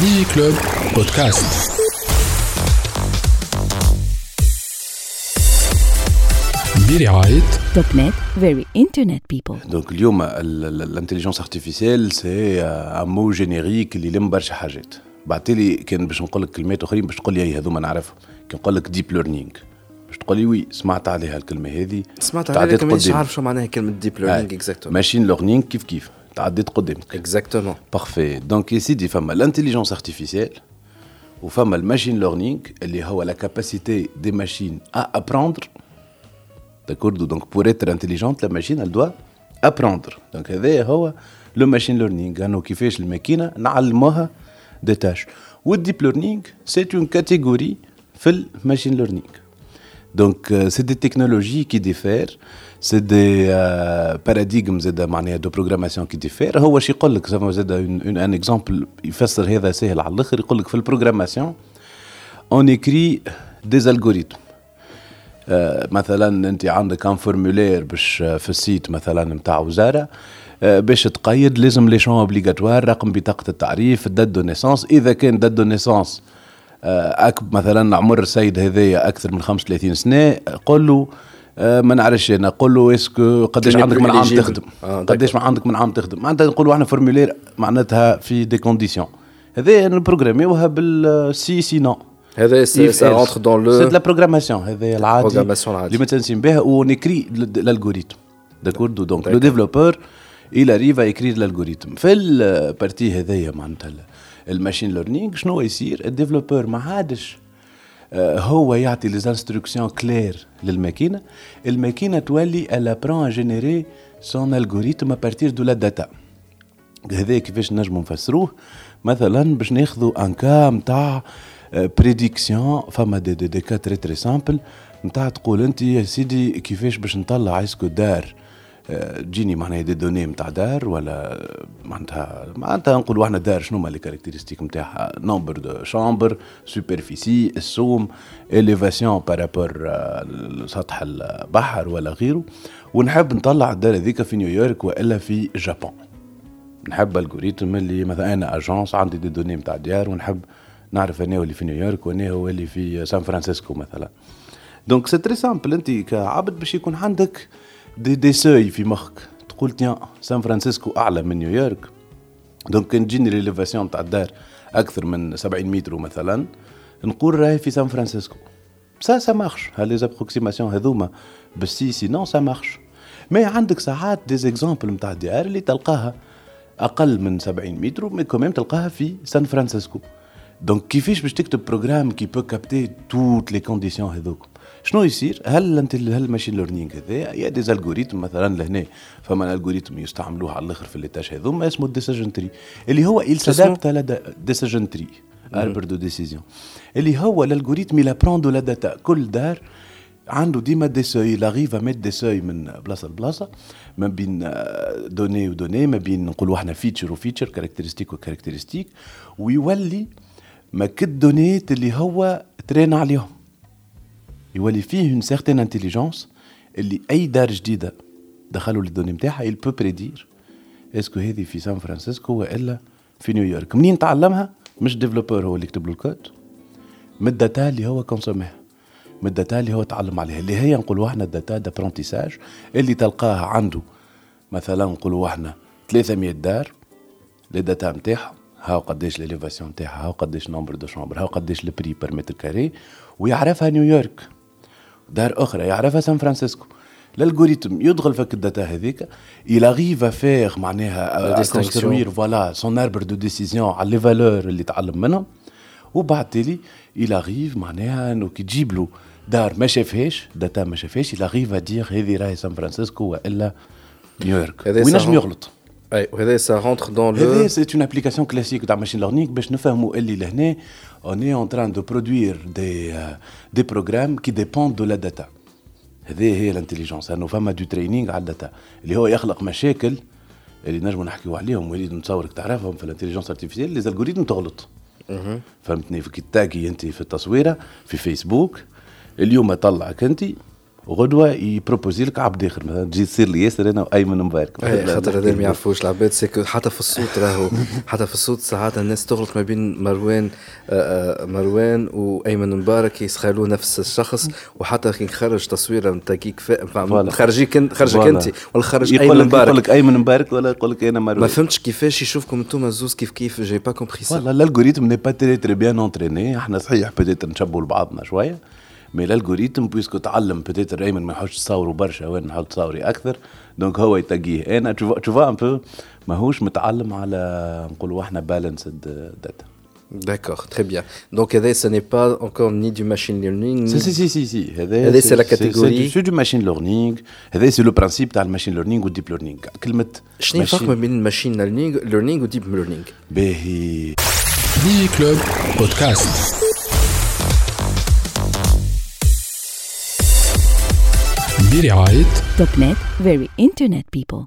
دي كلوب بودكاست برعاية توب نت very internet people donc اليوم ال intelligence artificielle c'est un mot générique اللي يلم برشا حاجات بعتلي كان باش نقول لك كلمات اخرين باش تقول لي اي هذوما نعرفهم كان نقول لك deep learning باش تقول لي oui سمعت عليها الكلمة هذه سمعت عليها لكن مانيش عارف شو معناها كلمه deep learning exactement machine learning كيف كيف تعديت قدامك exactement parfait donc يا سيدي فما ال intelligence artificielle وفما ال machine learning اللي هو la capacité des machines à apprendre d'accord donc pour être intelligente la machine elle doit apprendre. donc هذا هو le machine learning انه كيفاش الماكينه نعلموها des tâches وال deep learning c'est une catégorie في ال machine learning donc c'est des technologies qui diffèrent c'est des paradigmes زاد معناها de programmation qui diffèrent هو شي يقول لك زعما زاد un exemple يفسر هذا سهل على الآخر يقول لك في ال programmation on écrit des algorithmes مثلا انت عندك un formulaire باش في ال site مثلا نتاع وزاره باش تقيد لازم لي شون obligatoire رقم بطاقه التعريف date de naissance اذا كان date de naissance مثلا عمر السيد هذايا أكثر من 35 سنة قول له ما نعرفش أنا قول له est-ce que قداش عندك من عام تخدم؟ قداش عندك من عام تخدم؟ معناتها نقولوا إحنا formulaire معناتها في des conditions هذا نبروغراميوها بال si sinon. هذا ça rentre dans le si la programmation. هذا العادي. اللي متنسين بها ونكري l'algorithme. d'accord donc le développeur arrive à écrire l'algorithme في ال partie هذايا معناتها ال machine learning شنو يصير؟ ال développeur ما عادش آه، هو يعطي لي instructions claires للماكينة. الماكينة تولي à générer son algorithme à partir de la data. هذا كيفاش نجموا نفسروه؟ مثلا باش ناخذوا un cas نتاع prédiction فما des des, des cas très très simples نتاع تقول أنت يا سيدي كيفاش باش نطلع est-ce que دار؟ تجيني معناها des données نتاع دار ولا معناتها معناتها نقولوا إحنا دار شنو هما les caractéristiques نتاعها nombre de chambres سوبرفيسي السوم إليفاسيون بارابور سطح البحر ولا غيره. ونحب نطلع الدار هذيك في نيويورك وإلا في جابون. نحب الجوريتم اللي مثلا أنا أجونس عندي دي دوني نتاع ديار ونحب نعرف أنا اللي في نيويورك وأنا هو اللي في سان فرانسيسكو مثلا. دونك سي تري سامبل أنت كعبد باش يكون عندك دي دي سوي في مخك تقول تيان سان فرانسيسكو اعلى من نيويورك donc كان تجيني l'élévation تاع الدار أكثر من 70 متر مثلا نقول راهي في سان فرانسيسكو ça ça marche les approximations هذوما sinon ça marche mais عندك ساعات des exemples نتاع ديار اللي تلقاها أقل من 70 متر mais quand même تلقاها في سان فرانسيسكو donc كيفاش باش تكتب programme qui peut capter toutes les conditions هذوك شنو يصير؟ هل أنت هل ال machine learning هذا يا des algorithmes مثلا لهنا؟ فما الجوريثم يستعملوه على الآخر في الليتاج هذوما اسمه الديسيجن تري اللي هو il s'adapte à la ديسيجن تري اربر دو ديسيزيون اللي هو il apprend de la data. كل دار عنده ديما دي سوي لاغيف ميت دي سوي من بلاصة لبلاصة ما بين دوني ودوني ما بين نقولوا إحنا فيتشر وفيتشر كاركترستيك وكاركترستيك ويولي ما كد دونيت اللي هو ترين عليهم. يولي فيه une certaine intelligence اللي أي دار جديدة دخلوا لل données نتاعها il peut prédire est-ce que هذه في سان فرانسيسكو وإلا في نيويورك. منين تعلمها؟ مش développeur هو اللي يكتب له الكود. من ال data اللي هو كونسوميها من ال data اللي هو تعلم عليها. اللي هي نقولوا إحنا ال data d'apprentissage اللي تلقاها عنده. مثلا نقولوا إحنا 300 دار les data نتاعها هاو قداش l'élévation نتاعها هاو قداش nombre de chambres هاو قداش ال prix par mètre carré ويعرفها نيويورك. دار أخرى يعرفها سان فرانسيسكو ال algorithme يدخل فك ال data هذيك arrive à faire معناها. construire voilà son arbre de décision على les valeurs اللي تعلم منهم وبعد تالي il arrive معناها إنه كي تجيب له دار ما شافهاش data ما شافهاش arrive à dire هذه راهي سان فرانسيسكو وإلا نيويورك وينجم. يغلط اي وهذا ça rentre dans هذا le c'est une application classique تاع machine learning باش نفهموا اللي لهنا on est en train de produire des des programmes qui dépendent de la data هذه هي ال intelligence انه فما du training على ال data اللي هو يخلق مشاكل اللي نجموا نحكيو عليهم وليد نتصورك تعرفهم في ال intelligence artificielle les algorithmes تغلط فهمتني في كي taguer انت في التصويره في فيسبوك اليوم طلعك انت وغدوه ي proposer لك عبد آخر مثلا تجي تصير لي ياسر أنا وايمن مبارك خاطر هذا ما يعرفوش العباد c'est que حتى في الصوت راهو حتى في الصوت ساعات الناس تغلط ما بين مروان آه، آه، مروان وأيمن مبارك يسخايلوا نفس الشخص وحتى كي نخرج تصويره نتاع كيك خرجيك انت خرجك انت ولا خرج أيمن مبارك يقول لك أيمن مبارك ولا يقول لك أنا مروان. ما فهمتش كيفاش يشوفكم أنتم زوز كيف كيف j'ai pas compris ça voilà l'algorithme n'est pas très très bien entraîné إحنا صحيح بدينا نشبهوا لبعضنا شوية. mais l'algorithme puisque تعلم peut-être ايمن ما يحوش تصوروا برشا وين نحاول تصوري أكثر donc هو يتقيه أنا تشوفا un peu ماهوش متعلم على نقولوا إحنا بالانسد داتا D'accord, très bien. Donc, ce n'est pas encore ni du machine learning. Si, si, si, si. si. C'est la catégorie. C'est du machine learning. C'est le principe du machine learning ou deep learning. كلمة شنو الفرق ما بين machine learning, learning و deep learning؟ باهي. دي برعاية توب نت very internet people